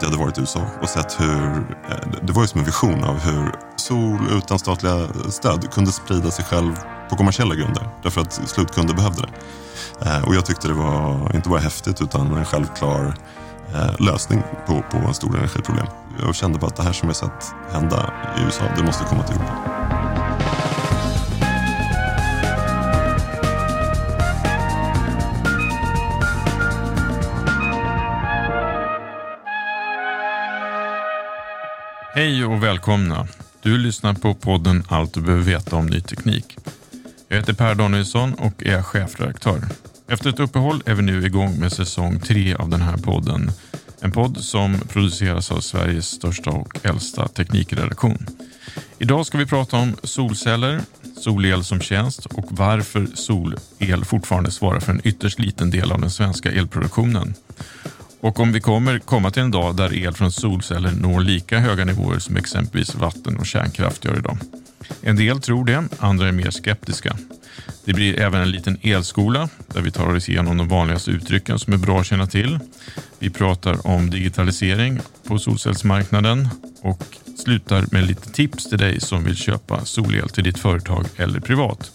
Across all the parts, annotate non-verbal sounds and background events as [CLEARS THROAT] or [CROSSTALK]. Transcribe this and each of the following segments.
Jag hade varit i USA och sett hur, eh, det var ju som en vision av hur sol utan statliga stöd kunde sprida sig själv på kommersiella grunder. Därför att slutkunder behövde det. Eh, och jag tyckte det var inte bara häftigt utan en självklar eh, lösning på, på stora energiproblem. Jag kände bara att det här som jag sett hända i USA, det måste komma till Europa. Hej och välkomna. Du lyssnar på podden Allt du behöver veta om ny teknik. Jag heter Per Danielsson och är chefredaktör. Efter ett uppehåll är vi nu igång med säsong tre av den här podden. En podd som produceras av Sveriges största och äldsta teknikredaktion. Idag ska vi prata om solceller, solel som tjänst och varför solel fortfarande svarar för en ytterst liten del av den svenska elproduktionen. Och om vi kommer komma till en dag där el från solceller når lika höga nivåer som exempelvis vatten och kärnkraft gör idag. En del tror det, andra är mer skeptiska. Det blir även en liten elskola där vi tar oss igenom de vanligaste uttrycken som är bra att känna till. Vi pratar om digitalisering på solcellsmarknaden och slutar med lite tips till dig som vill köpa solel till ditt företag eller privat.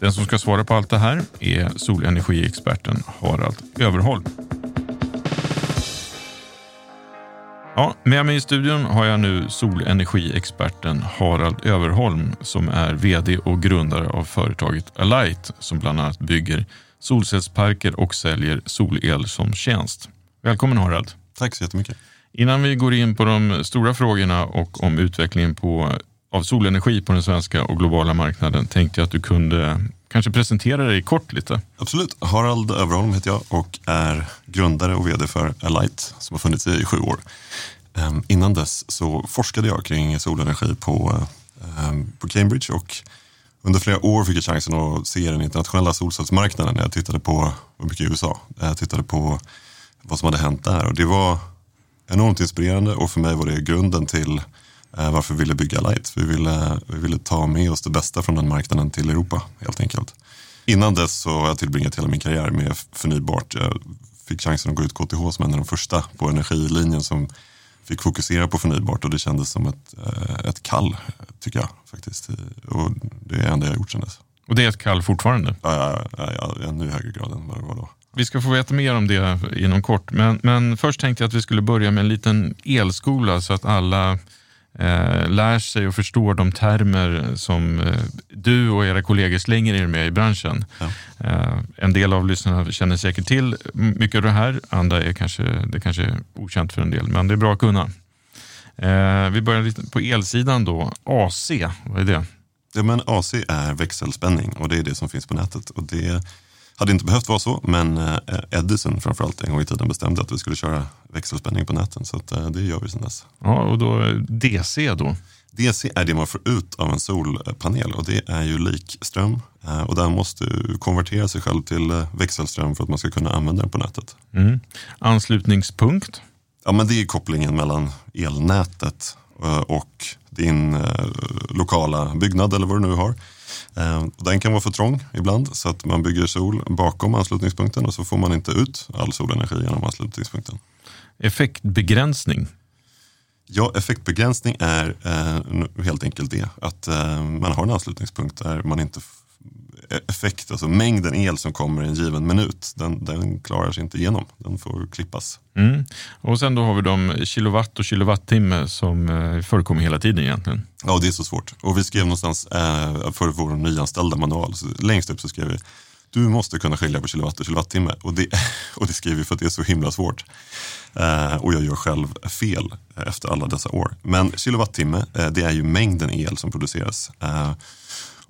Den som ska svara på allt det här är solenergiexperten Harald Överholm. Ja, med mig i studion har jag nu solenergiexperten Harald Överholm som är VD och grundare av företaget Alight som bland annat bygger solcellsparker och säljer solel som tjänst. Välkommen Harald! Tack så jättemycket. Innan vi går in på de stora frågorna och om utvecklingen på, av solenergi på den svenska och globala marknaden tänkte jag att du kunde kanske presentera dig kort lite. Absolut. Harald Överholm heter jag och är grundare och vd för Alight som har funnits i sju år. Ehm, innan dess så forskade jag kring solenergi på, ehm, på Cambridge och under flera år fick jag chansen att se den internationella solcellsmarknaden när jag tittade på, var mycket i USA, eh, jag tittade på vad som hade hänt där och det var enormt inspirerande och för mig var det grunden till varför vi ville bygga Light. Vi ville, vi ville ta med oss det bästa från den marknaden till Europa helt enkelt. Innan dess så har jag tillbringat hela min karriär med förnybart. Jag fick chansen att gå ut KTH som en av de första på energilinjen som fick fokusera på förnybart och det kändes som ett, eh, ett kall tycker jag faktiskt. Och det är det enda jag har gjort sedan dess. Och det är ett kall fortfarande. Ja, ja, ja, ja, ännu högre grad än vad det var då. Vi ska få veta mer om det inom kort, men, men först tänkte jag att vi skulle börja med en liten elskola så att alla eh, lär sig och förstår de termer som eh, du och era kollegor slänger er med i branschen. Ja. Eh, en del av lyssnarna känner säkert till mycket av det här, andra är kanske, det kanske är okänt för en del, men det är bra att kunna. Eh, vi börjar lite på elsidan då. AC, vad är det? Ja, men AC är växelspänning och det är det som finns på nätet. Och det hade inte behövt vara så, men eh, Edison framförallt en gång i tiden bestämde att vi skulle köra växelspänning på näten. Så att, eh, det gör vi sedan dess. Ja, och då DC då? DC är det man får ut av en solpanel och det är ju likström eh, och den måste konvertera sig själv till eh, växelström för att man ska kunna använda den på nätet. Mm. Anslutningspunkt? Ja, men det är kopplingen mellan elnätet eh, och din lokala byggnad eller vad du nu har. Den kan vara för trång ibland så att man bygger sol bakom anslutningspunkten och så får man inte ut all solenergi genom anslutningspunkten. Effektbegränsning? Ja, effektbegränsning är eh, helt enkelt det. Att eh, man har en anslutningspunkt där man inte effekt, alltså mängden el som kommer i en given minut, den, den klarar sig inte igenom. Den får klippas. Mm. Och sen då har vi de kilowatt och kilowattimme som eh, förekommer hela tiden egentligen. Ja, det är så svårt. Och vi skrev någonstans eh, för vår nyanställda manual, så längst upp så skrev vi du måste kunna skilja på kilowatt och kilowattimme. Och det, [LAUGHS] och det skriver vi för att det är så himla svårt. Eh, och jag gör själv fel eh, efter alla dessa år. Men kilowattimme, eh, det är ju mängden el som produceras. Eh,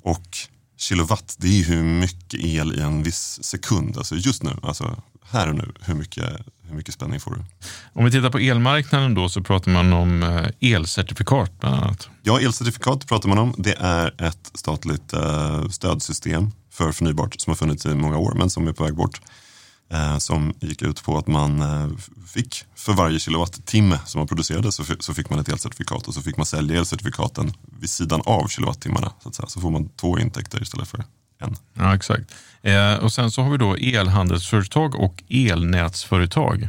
och kilowatt, det är hur mycket el i en viss sekund. Alltså just nu, alltså här och nu, hur mycket, hur mycket spänning får du? Om vi tittar på elmarknaden då så pratar man om eh, elcertifikat bland annat. Ja, elcertifikat pratar man om. Det är ett statligt eh, stödsystem för förnybart som har funnits i många år men som är på väg bort. Eh, som gick ut på att man eh, fick för varje kilowattimme som man producerade så, fick man ett elcertifikat och så fick man sälja elcertifikaten vid sidan av kilowattimmarna. Så, att säga. så får man två intäkter istället för en. Ja, exakt. Eh, och sen så har vi då elhandelsföretag och elnätsföretag.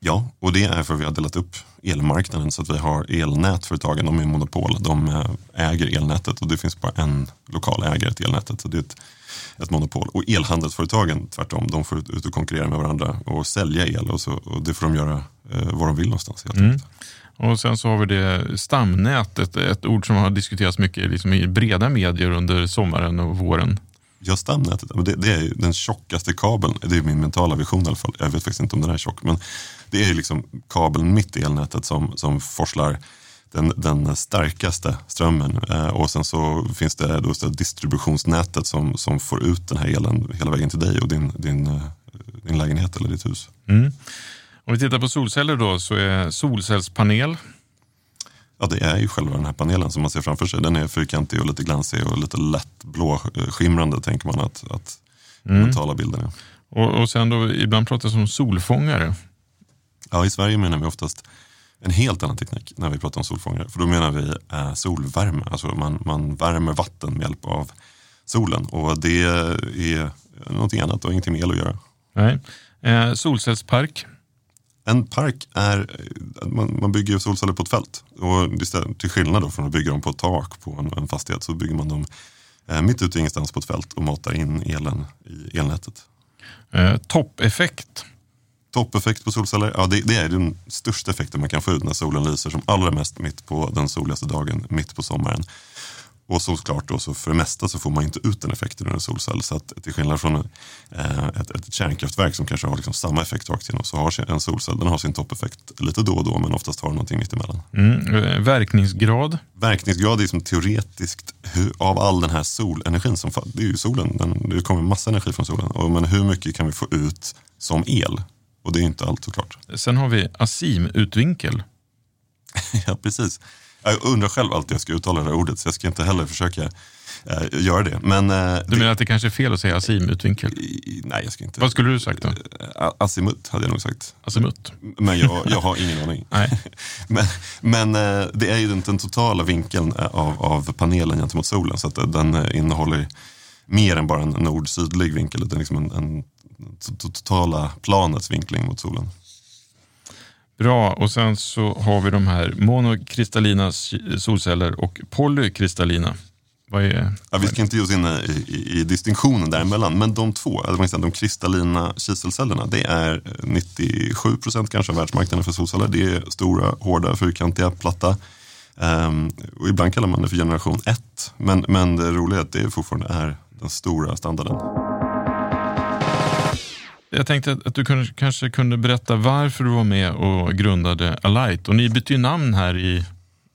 Ja, och det är för att vi har delat upp elmarknaden så att vi har elnätföretagen, de är monopol, de eh, äger elnätet och det finns bara en lokal ägare till elnätet. Så det är ett, ett monopol. Och elhandelsföretagen tvärtom, de får ut och konkurrera med varandra och sälja el och, så, och det får de göra eh, var de vill någonstans. Helt mm. Och sen så har vi det stamnätet, ett ord som har diskuterats mycket liksom i breda medier under sommaren och våren. Ja, stamnätet, det, det är den tjockaste kabeln. Det är min mentala vision i alla fall. Jag vet faktiskt inte om den är tjock. Men det är liksom kabeln mitt i elnätet som, som forslar den, den starkaste strömmen. Eh, och sen så finns det då så distributionsnätet som, som får ut den här elen hela vägen till dig och din, din, eh, din lägenhet eller ditt hus. Mm. Om vi tittar på solceller då så är solcellspanel Ja, det är ju själva den här panelen som man ser framför sig. Den är fyrkantig och lite glansig och lite lätt blåskimrande tänker man att, att mm. mentala bilden är. Och, och sen då, ibland pratas det om solfångare. Ja, i Sverige menar vi oftast en helt annan teknik när vi pratar om solfångare. För då menar vi eh, solvärme, alltså man, man värmer vatten med hjälp av solen. Och det är någonting annat och ingenting med el att göra. Nej. Eh, solcellspark en park är, man, man bygger solceller på ett fält. Och till skillnad då från att bygga dem på ett tak på en, en fastighet så bygger man dem eh, mitt ute i ingenstans på ett fält och matar in elen i elnätet. Eh, toppeffekt? Toppeffekt på solceller, ja det, det, är den största effekten man kan få ut när solen lyser som allra mest mitt på den soligaste dagen, mitt på sommaren. Och såklart då, så för det mesta så får man inte ut den effekten ur en solcell. Så att till skillnad från eh, ett, ett kärnkraftverk som kanske har liksom samma effekt rakt igenom så har en solcell den har sin toppeffekt lite då och då men oftast har den någonting mittemellan. Mm. Eh, verkningsgrad? Verkningsgrad är som teoretiskt av all den här solenergin som det är ju solen, den, det kommer massa energi från solen. Och, men hur mycket kan vi få ut som el? Och det är inte allt såklart. Sen har vi azimutvinkel. [LAUGHS] ja, precis. Jag undrar själv alltid jag ska uttala det här ordet så jag ska inte heller försöka eh, göra det. Men, eh, du menar det, att det kanske är fel att säga azimutvinkel? Nej, jag ska inte. Vad skulle du sagt då? Eh, azimut hade jag nog sagt. Azimut? Men jag, jag har ingen aning. [LAUGHS] Nej. [LAUGHS] men men eh, det är ju den, den totala vinkeln eh, av, av panelen gentemot solen så att eh, den innehåller mer än bara en nord-sydlig vinkel. Är liksom en, en totala planets vinkling mot solen. Bra, och sen så har vi de här monokristallina solceller och polykristallina. Vad är, ja, vi ska inte ge oss in i, i, i distinktionen däremellan, men de två, alltså de kristallina kiselcellerna, det är 97 procent kanske av världsmarknaden för solceller. Det är stora, hårda, fyrkantiga, platta. Um, och ibland kallar man det för generation 1, men, men det roliga är att det fortfarande är den stora standarden. Jag tänkte att du kunde, kanske kunde berätta varför du var med och grundade Alight. Och ni bytte ju namn här i,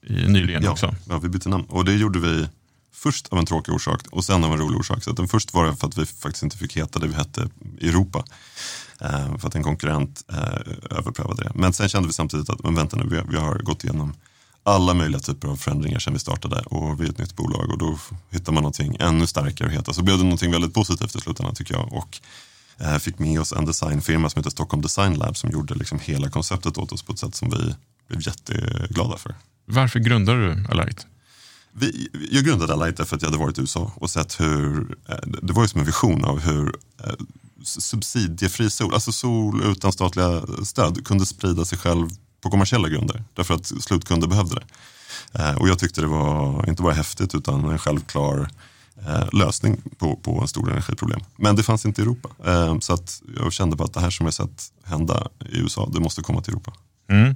i nyligen ja, också. Ja, vi bytte namn. Och det gjorde vi först av en tråkig orsak och sen av en rolig orsak. Så den först var det för att vi faktiskt inte fick heta det vi hette Europa. Eh, för att en konkurrent eh, överprövade det. Men sen kände vi samtidigt att, men vänta nu, vi, vi har gått igenom alla möjliga typer av förändringar sedan vi startade och vi är ett nytt bolag och då hittar man någonting ännu starkare att heta. Så blev det någonting väldigt positivt i slutändan tycker jag. Och fick med oss en designfirma som heter Stockholm Design Lab som gjorde liksom hela konceptet åt oss på ett sätt som vi blev jätteglada för. Varför grundade du Alight? Vi, jag grundade Alight därför att jag hade varit i USA och sett hur, eh, det var ju som en vision av hur eh, subsidiefri sol, alltså sol utan statliga stöd kunde sprida sig själv på kommersiella grunder därför att slutkunder behövde det. Eh, och jag tyckte det var inte bara häftigt utan en självklar lösning på, på en stor energiproblem. Men det fanns inte i Europa. Så att jag kände bara att det här som jag sett hända i USA, det måste komma till Europa. Mm.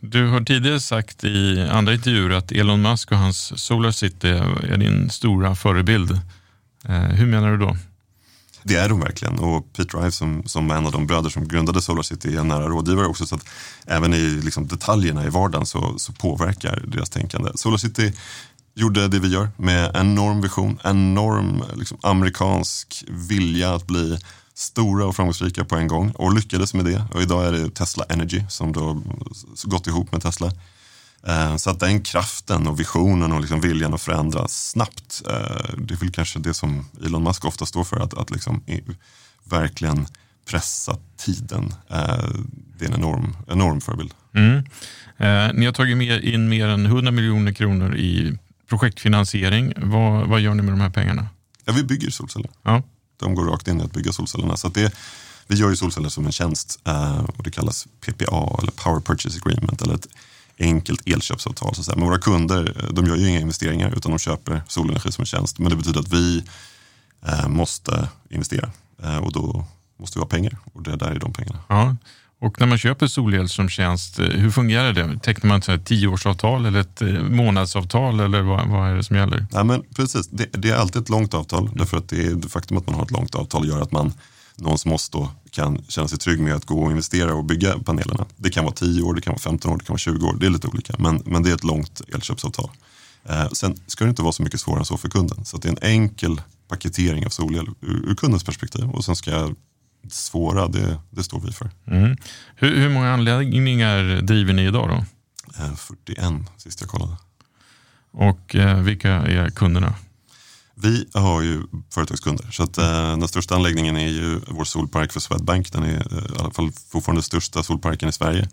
Du har tidigare sagt i andra intervjuer att Elon Musk och hans Solar City är din stora förebild. Eh, hur menar du då? Det är de verkligen och Pete Rive som, som en av de bröder som grundade Solar City är en nära rådgivare också så att även i liksom, detaljerna i vardagen så, så påverkar deras tänkande. Solar City gjorde det vi gör med enorm vision, enorm liksom, amerikansk vilja att bli stora och framgångsrika på en gång och lyckades med det. Och idag är det Tesla Energy som då gått ihop med Tesla. Eh, så att den kraften och visionen och liksom viljan att förändra snabbt, eh, det är väl kanske det som Elon Musk ofta står för, att, att liksom verkligen pressa tiden. Eh, det är en enorm, enorm förebild. Mm. Ni har tagit med in mer än 100 miljoner kronor i projektfinansiering. Vad, vad gör ni med de här pengarna? Ja, vi bygger solceller. Ja. De går rakt in i att bygga solcellerna. Så det, vi gör ju solceller som en tjänst eh, och det kallas PPA eller Power Purchase Agreement eller ett enkelt elköpsavtal. Så Men våra kunder eh, de gör ju inga investeringar utan de köper solenergi som en tjänst. Men det betyder att vi eh, måste investera och då måste vi ha pengar och det där är de pengarna. Ja. Och när man köper solel som tjänst, eh, hur fungerar det? Tecknar man ett tioårsavtal eller ett eh, månadsavtal eller vad, vad är det som gäller? Ja, men precis, det, det, är alltid ett långt avtal därför att det, det faktum att man har ett långt avtal gör att man någon som oss då kan känna sig trygg med att gå och investera och bygga panelerna. Det kan vara 10 år, det kan vara 15 år, det kan vara 20 år. Det är lite olika, men, men det är ett långt elköpsavtal. Eh, sen ska det inte vara så mycket svårare än så för kunden. Så det är en enkel paketering av solel ur, ur kundens perspektiv och sen ska svåra, det, det står vi för. Mm. Hur, hur, många anläggningar driver ni idag då? 41 eh, sist jag kollade. Och eh, vilka är kunderna? Vi har ju företagskunder, så att, eh, den största anläggningen är ju vår solpark för Swedbank. Den är eh, i alla fall fortfarande största solparken i Sverige.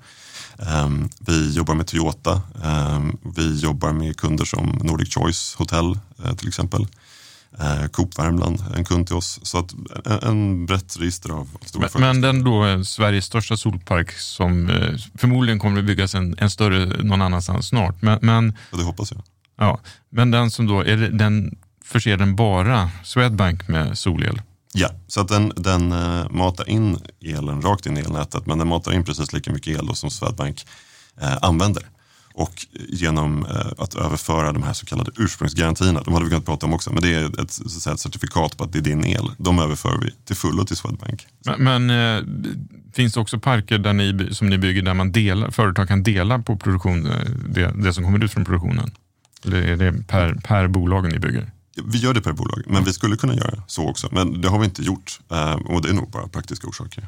Um, vi jobbar med Toyota. Um, vi jobbar med kunder som Nordic Choice Hotel uh, till exempel. Uh, Coop Värmland, en kund till oss. Så att en, en brett register av stora men, företag. Men den då Sveriges största solpark som uh, förmodligen kommer att byggas en, en större någon annanstans snart. Men, men, ja, det hoppas jag. Ja, men den som då, är den förser den bara Swedbank med solel? Ja, så att den, den uh, matar in elen rakt in i elnätet men den matar in precis lika mycket el som Swedbank uh, använder. Och genom uh, att överföra de här så kallade ursprungsgarantierna, de hade vi kunnat prata om också, men det är ett, så ett certifikat på att det är din el. De överför vi till fullo till Swedbank. Men, men finns det också parker där ni, som ni bygger där man delar, företag kan dela på produktion, det, det som kommer ut från produktionen? Eller är det per, per bolag ni bygger? Vi gör det per bolag, men vi skulle kunna göra så också. Men det har vi inte gjort eh, och det är nog bara praktiska orsaker.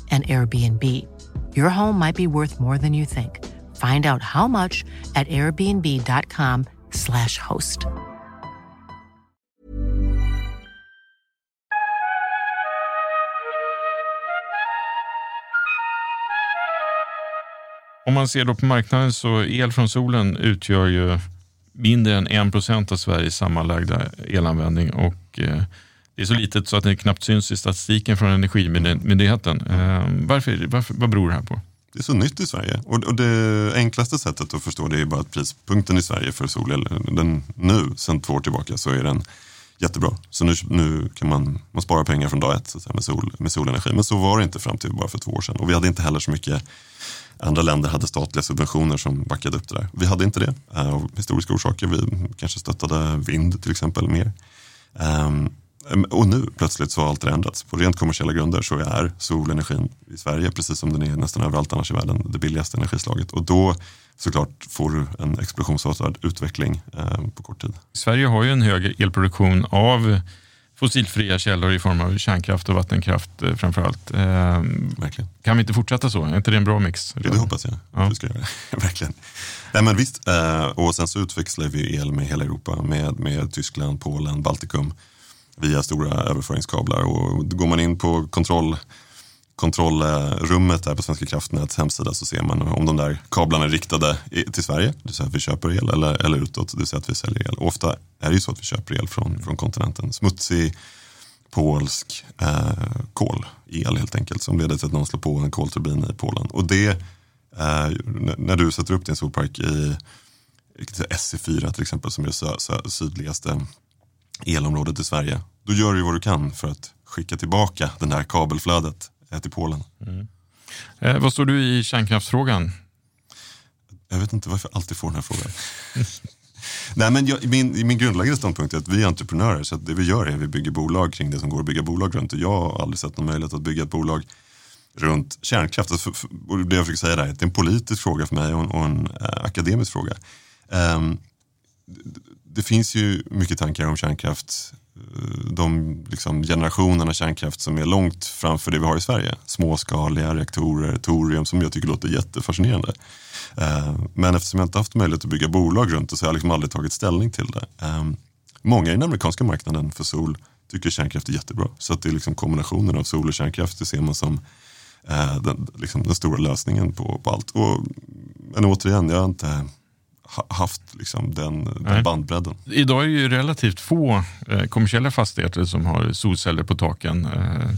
and Airbnb. Your home might be worth more than you think. Find out how much at airbnb.com/slash host. Om man ser då på marknaden så el från solen utgör ju mindre än 1 av Sveriges sammanlagda elanvändning och eh, det är så litet så att det knappt syns i statistiken från Energimyndigheten. Mm. varför, varför, vad beror det här på? Det är så nytt i Sverige och, och det enklaste sättet att förstå det är bara att prispunkten i Sverige för solel, den nu sen två år tillbaka så är den jättebra. Så nu, nu kan man, man spara pengar från dag ett så säga, med, sol, med solenergi. Men så var det inte fram till bara för två år sedan. Och vi hade inte heller så mycket Andra länder hade statliga subventioner som backade upp det där. Vi hade inte det eh, av historiska orsaker. Vi kanske stöttade vind till exempel mer. Um, och nu plötsligt så har allt ändrats. På rent kommersiella grunder så är solenergin i Sverige, precis som den är nästan överallt annars i världen, det billigaste energislaget. Och då såklart får du en explosionsartad utveckling eh, på kort tid. Sverige har ju en hög elproduktion av fossilfria källor i form av kärnkraft och vattenkraft eh, framförallt. Eh, Verkligen. Kan vi inte fortsätta så? Är inte det en bra mix? Ja, det hoppas jag. Ja. Det ska göra. [LAUGHS] Verkligen. Nej, men visst, eh, och sen så utväxlar vi el med hela Europa, med, med Tyskland, Polen, Baltikum via stora överföringskablar. Och går man in på kontroll, kontrollrummet där på Svenska kraftnäts hemsida så ser man om de där kablarna är riktade till Sverige, det vill säga att vi köper el, eller, eller utåt, det vill säga att vi säljer el. Och ofta är det ju så att vi köper el från, från kontinenten. Smutsig polsk eh, kolel helt enkelt som leder till att någon slår på en kolturbin i Polen. Och det, eh, när du sätter upp din solpark i SE4 till exempel som är det sydligaste elområdet i Sverige. Då gör du vad du kan för att skicka tillbaka det här kabelflödet till Polen. Mm. Eh, vad står du i kärnkraftsfrågan? Jag vet inte varför jag alltid får den här frågan. [LAUGHS] Nej, men jag, min, min grundläggande ståndpunkt är att vi är entreprenörer så det vi gör är att vi bygger bolag kring det som går att bygga bolag runt. Och jag har aldrig sett någon möjlighet att bygga ett bolag runt kärnkraft. Alltså, och det jag försöker säga är att det är en politisk fråga för mig och en, och en äh, akademisk fråga. Um, det finns ju mycket tankar om kärnkraft. Eh, de liksom, generationerna kärnkraft som är långt framför det vi har i Sverige. Småskaliga reaktorer, torium som jag tycker låter jättefascinerande. Eh, men eftersom jag inte haft möjlighet att bygga bolag runt det så har jag liksom aldrig tagit ställning till det. Ehm, många i den amerikanska marknaden för sol tycker kärnkraft är jättebra. Så att det är liksom kombinationen av sol och kärnkraft det ser man som eh, den, liksom den stora lösningen på, på allt. Och, men återigen, jag har inte haft liksom den, den bandbredden. Idag är det ju relativt få eh, kommersiella fastigheter som har solceller på taken. Eh,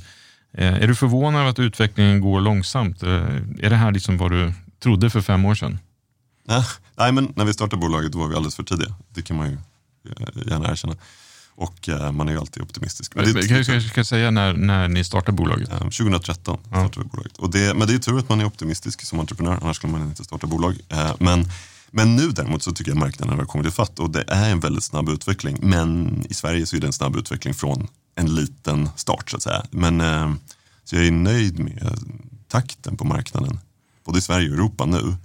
eh, är du förvånad över att utvecklingen går långsamt? Eh, är det här liksom vad du trodde för fem år sedan? Ja, nej, men när vi startade bolaget var vi alldeles för tidiga. Det kan man ju eh, gärna erkänna. Och eh, man är ju alltid optimistisk. Men det, kan jag ska säga när, när ni startade bolaget? 2013 startade ja. vi bolaget. Och det, men det är tur att man är optimistisk som entreprenör, annars skulle man inte starta bolag. men men nu däremot så tycker jag marknaden har kommit ifatt och det är en väldigt snabb utveckling. Men i Sverige så är det en snabb utveckling från en liten start så att säga. Men eh, så jag är nöjd med takten på marknaden, både i Sverige och Europa nu.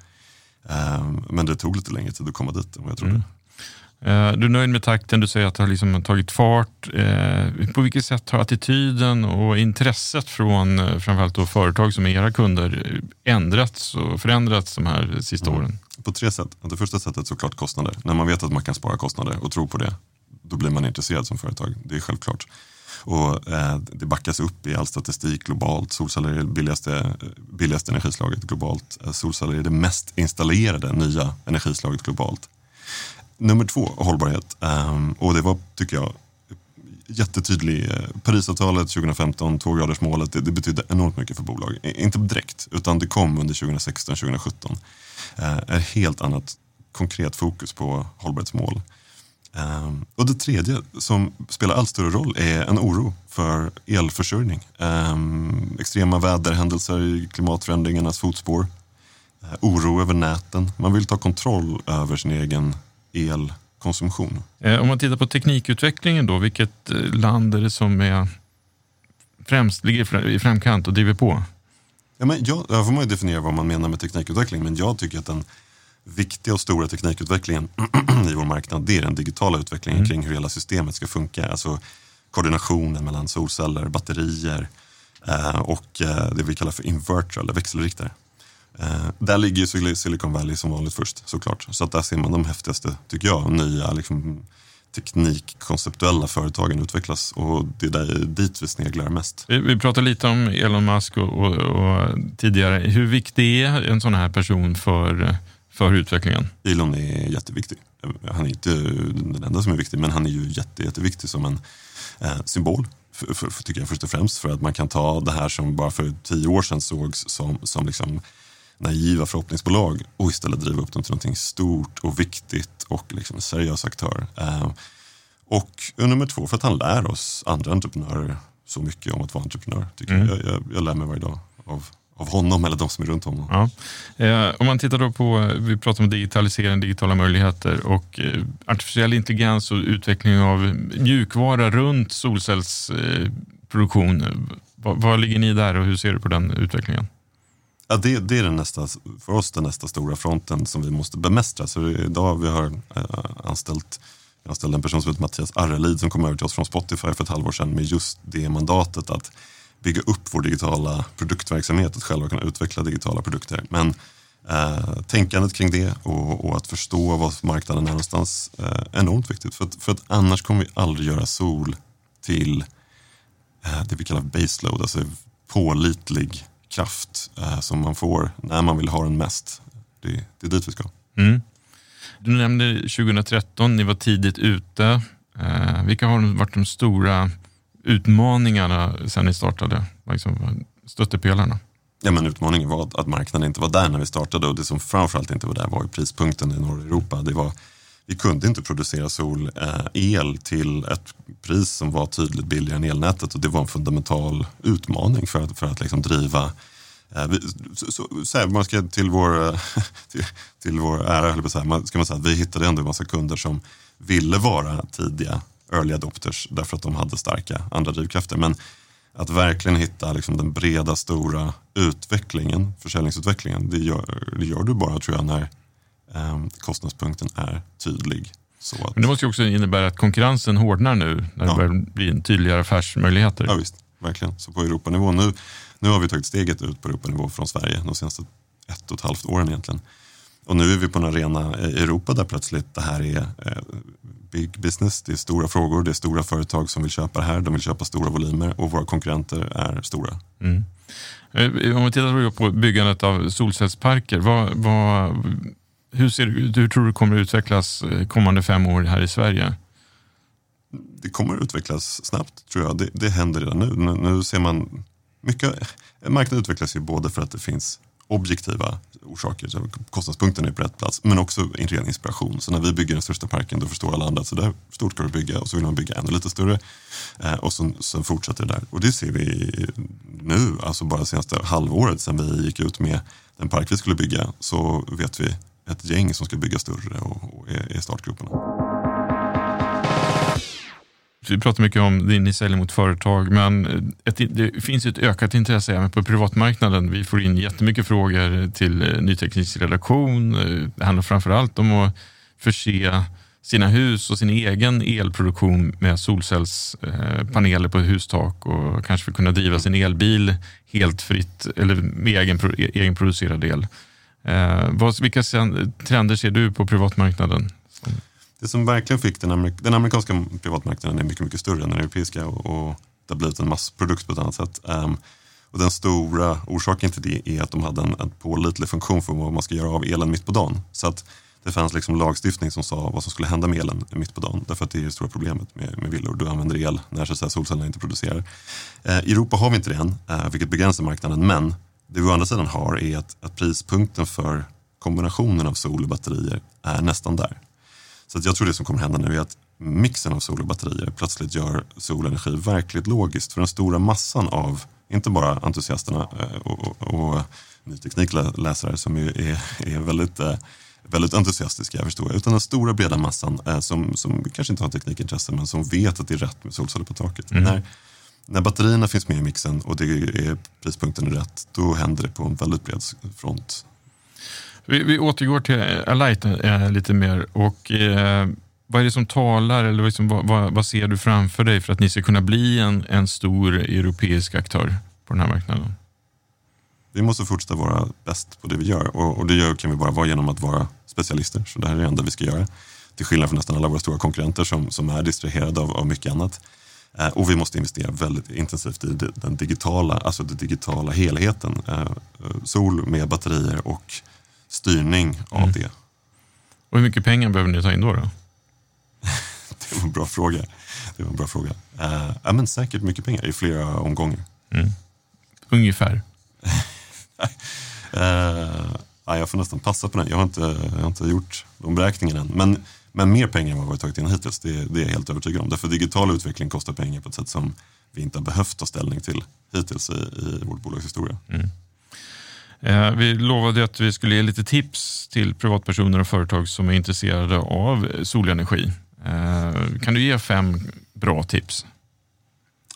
Eh, men det tog lite längre tid att komma dit än vad jag trodde. Mm. Eh, du är nöjd med takten, du säger att det har liksom tagit fart. Eh, på vilket sätt har attityden och intresset från eh, framförallt då företag som är era kunder ändrats och förändrats de här sista Mm. åren? På tre sätt. Det första sättet är såklart kostnader. När man vet att man kan spara kostnader och tror på det, då blir man intresserad som företag. Det är självklart. Och eh, det backas upp i all statistik globalt. Solceller är det billigaste, billigaste energislaget globalt. Solceller är det mest installerade nya energislaget globalt. Nummer två, hållbarhet. Ehm, och det var, tycker jag, jättetydlig. Eh, Parisavtalet 2015, tvågradersmålet, det, det betydde enormt mycket för bolag. Inte direkt, utan det kom under 2016-2017. Ett eh, helt annat konkret fokus på hållbarhetsmål. Ehm, och det tredje som spelar allt större roll är en oro för elförsörjning. Ehm, extrema väderhändelser i klimatförändringarnas fotspår. Eh, oro över näten. Man vill ta kontroll över sin egen elkonsumtion. Eh, Om man tittar på teknikutvecklingen då, vilket eh, land är det som är främst ligger i fr- i framkant och driver på? Ja, men jag, där får man ju definiera vad man menar med teknikutveckling, men jag tycker att den viktiga och stora teknikutvecklingen [CLEARS THROAT] i vår marknad, det är den digitala utvecklingen kring hur hela systemet ska funka. Alltså koordinationen mellan solceller, batterier eh, och eh, det vi kallar för inverter eller växelriktare. Eh, där ligger ju Sil- Silicon Valley som vanligt först såklart. Så att där ser man de häftigaste, tycker jag, nya liksom, teknikkonceptuella företagen utvecklas och det är där, dit vi sneglar mest. Vi, vi pratade lite om Elon Musk och, och, och tidigare. Hur viktig är en sån här person för, för utvecklingen? Elon är jätteviktig. Han är inte den enda som är viktig, men han är ju jätte, jätteviktig som en eh, symbol. För, för, för, tycker jag först och främst för att man kan ta det här som bara för tio år sedan sågs som, som liksom naiva förhoppningsbolag och istället driva upp dem till någonting stort och viktigt och liksom en seriös aktör. Eh, och nummer två, för att han lär oss andra entreprenörer så mycket om att vara entreprenör. Tycker Mm. jag. Jag, jag lär mig varje dag av, av honom eller de som är runt honom. Ja. Eh, om man tittar då på, vi pratar om digitalisering, digitala möjligheter och eh, artificiell intelligens och utveckling av mjukvara runt solcellsproduktion. Eh, vad, vad ligger ni där och hur ser du på den utvecklingen? Ja, det, det är den nästa, för oss den nästa stora fronten som vi måste bemästra. Så idag vi har eh, anställt jag anställde en person som heter Mattias Arrelid som kom över till oss från Spotify för ett halvår sedan med just det mandatet att bygga upp vår digitala produktverksamhet, att själva kunna utveckla digitala produkter. Men eh, tänkandet kring det och, och att förstå vad marknaden är någonstans eh, är enormt viktigt. För att, för att annars kommer vi aldrig göra sol till eh, det vi kallar baseload, alltså pålitlig kraft eh, som man får när man vill ha den mest. Det, det är dit vi ska. Mm. Du nämnde 2013, ni var tidigt ute. Eh, vilka har varit de stora utmaningarna sen ni startade? Liksom, stöttepelarna? Ja, men utmaningen var att, marknaden inte var där när vi startade och det som framförallt inte var där var prispunkten i norra Europa. Det var, vi kunde inte producera solel eh, till ett pris som var tydligt billigare än elnätet och det var en fundamental utmaning för att, för att liksom driva eh, så, så, så här, man ska till vår, eh, [LAUGHS] till, till vår ära, höll jag på att säga, man, ska man säga att vi hittade ändå en massa kunder som ville vara tidiga early adopters därför att de hade starka andra drivkrafter. Men att verkligen hitta liksom den breda, stora utvecklingen, försäljningsutvecklingen, det gör, det gör du bara tror jag när kostnadspunkten är tydlig. Att, Men det måste ju också innebära att konkurrensen hårdnar nu när det Ja. börjar bli en tydligare affärsmöjligheter. Ja visst, verkligen. Så på Europanivå, nu, nu har vi tagit steget ut på Europanivå från Sverige de senaste ett och ett halvt åren egentligen. Och nu är vi på en arena i Europa där plötsligt det här är eh, big business, det är stora frågor, det är stora företag som vill köpa det här, de vill köpa stora volymer och våra konkurrenter är stora. Mm. Eh, Om vi tittar på byggandet av solcellsparker, vad, vad, hur, ser, du- hur tror du kommer att utvecklas eh, kommande fem år här i Sverige? det kommer att utvecklas snabbt tror jag. Det, det händer redan nu. nu. Nu ser man mycket, marknaden utvecklas ju både för att det finns objektiva orsaker, så kostnadspunkten är på rätt plats, men också en ren inspiration. Så när vi bygger den största parken då förstår alla andra att så där stort ska du bygga och så vill man bygga ännu lite större. Eh, och sen, sen fortsätter det där. Och det ser vi nu, alltså bara senaste halvåret sedan vi gick ut med den park vi skulle bygga så vet vi ett gäng som ska bygga större och, och är, i startgroparna. vi pratar mycket om det ni säljer mot företag, men eh, ett, det finns ett ökat intresse även på privatmarknaden. Vi får in jättemycket frågor till Nyteknisk Ny redaktion. Eh, det handlar framför allt om att förse sina hus och sin egen elproduktion med solcellspaneler på hustak och kanske kunna driva sin elbil helt fritt eller med egen, e, egenproducerad el. Eh, vilka trender ser du på privatmarknaden? Det som verkligen fick den, amerik den amerikanska privatmarknaden är mycket, mycket större än den europeiska och, och det har blivit en massprodukt på ett annat sätt. Um, och den stora orsaken till det är att de hade en, en pålitlig funktion för vad man ska göra av elen mitt på dagen. Så att det fanns liksom lagstiftning som sa vad som skulle hända med elen mitt på dagen. Därför att det är det stora problemet med, med villor. Du använder el när så säga, solcellerna inte producerar. Eh, I Europa har vi inte det än, eh, vilket begränsar marknaden. Men det vi å andra sidan har är att, att prispunkten för kombinationen av sol och batterier är nästan där. Så jag tror det som kommer hända nu är att mixen av sol och batterier plötsligt gör solenergi verkligt logiskt för den stora massan av, inte bara entusiasterna eh, och, och, och ny teknikläsare som är, är väldigt, eh, väldigt entusiastiska, förstår jag, utan den stora breda massan eh, som, som kanske inte har teknikintresse men som vet att det är rätt med solceller på taket. Mm. När, när batterierna finns med i mixen och det är prispunkten är rätt, då händer det på en väldigt bred front. Vi, vi återgår till Alight äh, lite mer. Och, äh, vad är det som talar eller liksom, vad, vad, vad, ser du framför dig för att ni ska kunna bli en, en stor europeisk aktör på den här marknaden? Vi måste fortsätta vara bäst på det vi gör och, och det gör, kan vi bara vara genom att vara specialister. Så det här är det enda vi ska göra. Till skillnad från nästan alla våra stora konkurrenter som, som är distraherade av, av mycket annat. Eh, och vi måste investera väldigt intensivt i den digitala, alltså den digitala helheten. Eh, sol med batterier och styrning av mm. det. Och hur mycket pengar behöver ni ta in då? då? [LAUGHS] det var en bra fråga. Det var en bra fråga. Uh, ja, men säkert mycket pengar i flera omgångar. Mm. Ungefär? uh, [LAUGHS] ja, jag får nästan passa på den. Jag har inte, jag har inte gjort de beräkningarna än. Men, men mer pengar än vad vi har tagit in hittills, det, det är jag helt övertygad om. Därför digital utveckling kostar pengar på ett sätt som vi inte har behövt ta ställning till hittills i, i vårt bolags historia. Mm. Eh, vi lovade att vi skulle ge lite tips till privatpersoner och företag som är intresserade av solenergi. Eh, kan du ge fem bra tips?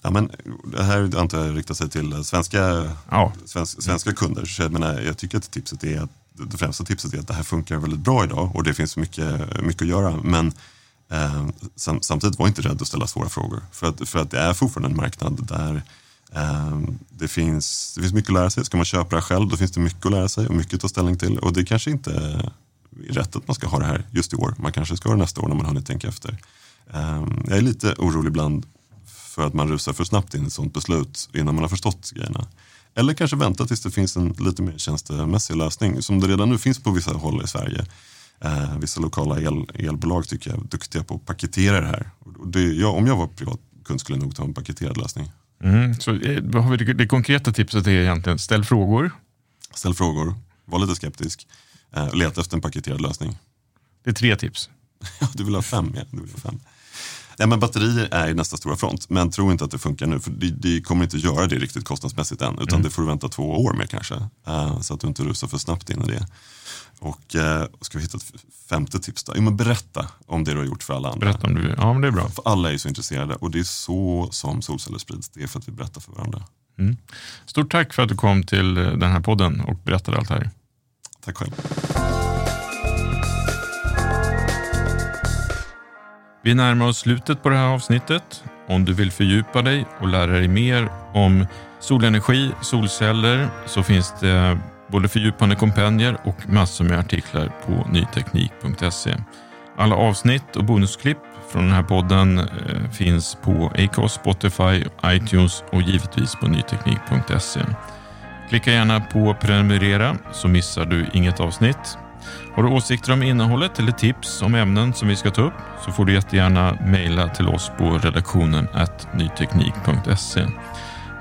Ja, men det här antar jag riktar sig till svenska, ja. svenska, svenska kunder. Så jag, menar, jag tycker att tipset är att, det främsta tipset är att det här funkar väldigt bra idag och det finns mycket, mycket att göra. Men eh, samtidigt var inte rädd att ställa svåra frågor. För att, för att det är fortfarande en marknad där eh, det finns, det finns mycket att lära sig. Ska man köpa det själv då finns det mycket att lära sig och mycket att ta ställning till. Och det kanske inte är rätt att man ska ha det här just i år. Man kanske ska ha det nästa år när man hunnit tänka efter. Eh, jag är lite orolig ibland för att man rusar för snabbt in i ett sånt beslut innan man har förstått grejerna. Eller kanske vänta tills det finns en lite mer tjänstemässig lösning som det redan nu finns på vissa håll i Sverige. Eh, vissa lokala el, elbolag tycker jag är duktiga på att paketera det här. Det, jag, om jag var privat kund skulle jag nog ta en paketerad lösning. Mm, så eh, har vi det, konkreta tipset är egentligen ställ frågor. Ställ frågor, var lite skeptisk, eh, leta efter en paketerad lösning. Det är tre tips. [LAUGHS] ja, du vill ha fem. Ja, du vill ha fem. Ja, men batterier är nästa stora front, men tro inte att det funkar nu. För det, det kommer inte göra det riktigt kostnadsmässigt än, utan mm. det får du vänta två år med kanske. Uh, så att du inte rusar för snabbt in i det. Och uh, ska vi hitta ett femte tips då? Jo, men berätta om det du har gjort för alla andra. Berätta om du, ja men det är bra. För alla är ju så intresserade och det är så som solceller sprids. Det är för att vi berättar för varandra. Mm. Stort tack för att du kom till den här podden och berättade allt här. Tack själv. Vi närmar oss slutet på det här avsnittet. Om du vill fördjupa dig och lära dig mer om solenergi, solceller så finns det både fördjupande kompendier och massor med artiklar på nyteknik.se. Alla avsnitt och bonusklipp från den här podden eh, finns på Acast, Spotify, iTunes och givetvis på nyteknik.se. Klicka gärna på prenumerera så missar du inget avsnitt. Har du åsikter om innehållet eller tips om ämnen som vi ska ta upp så får du jättegärna mejla till oss på redaktionen nyteknik.se.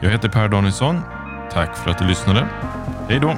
Jag heter Per Danielsson. Tack för att du lyssnade. Hej då!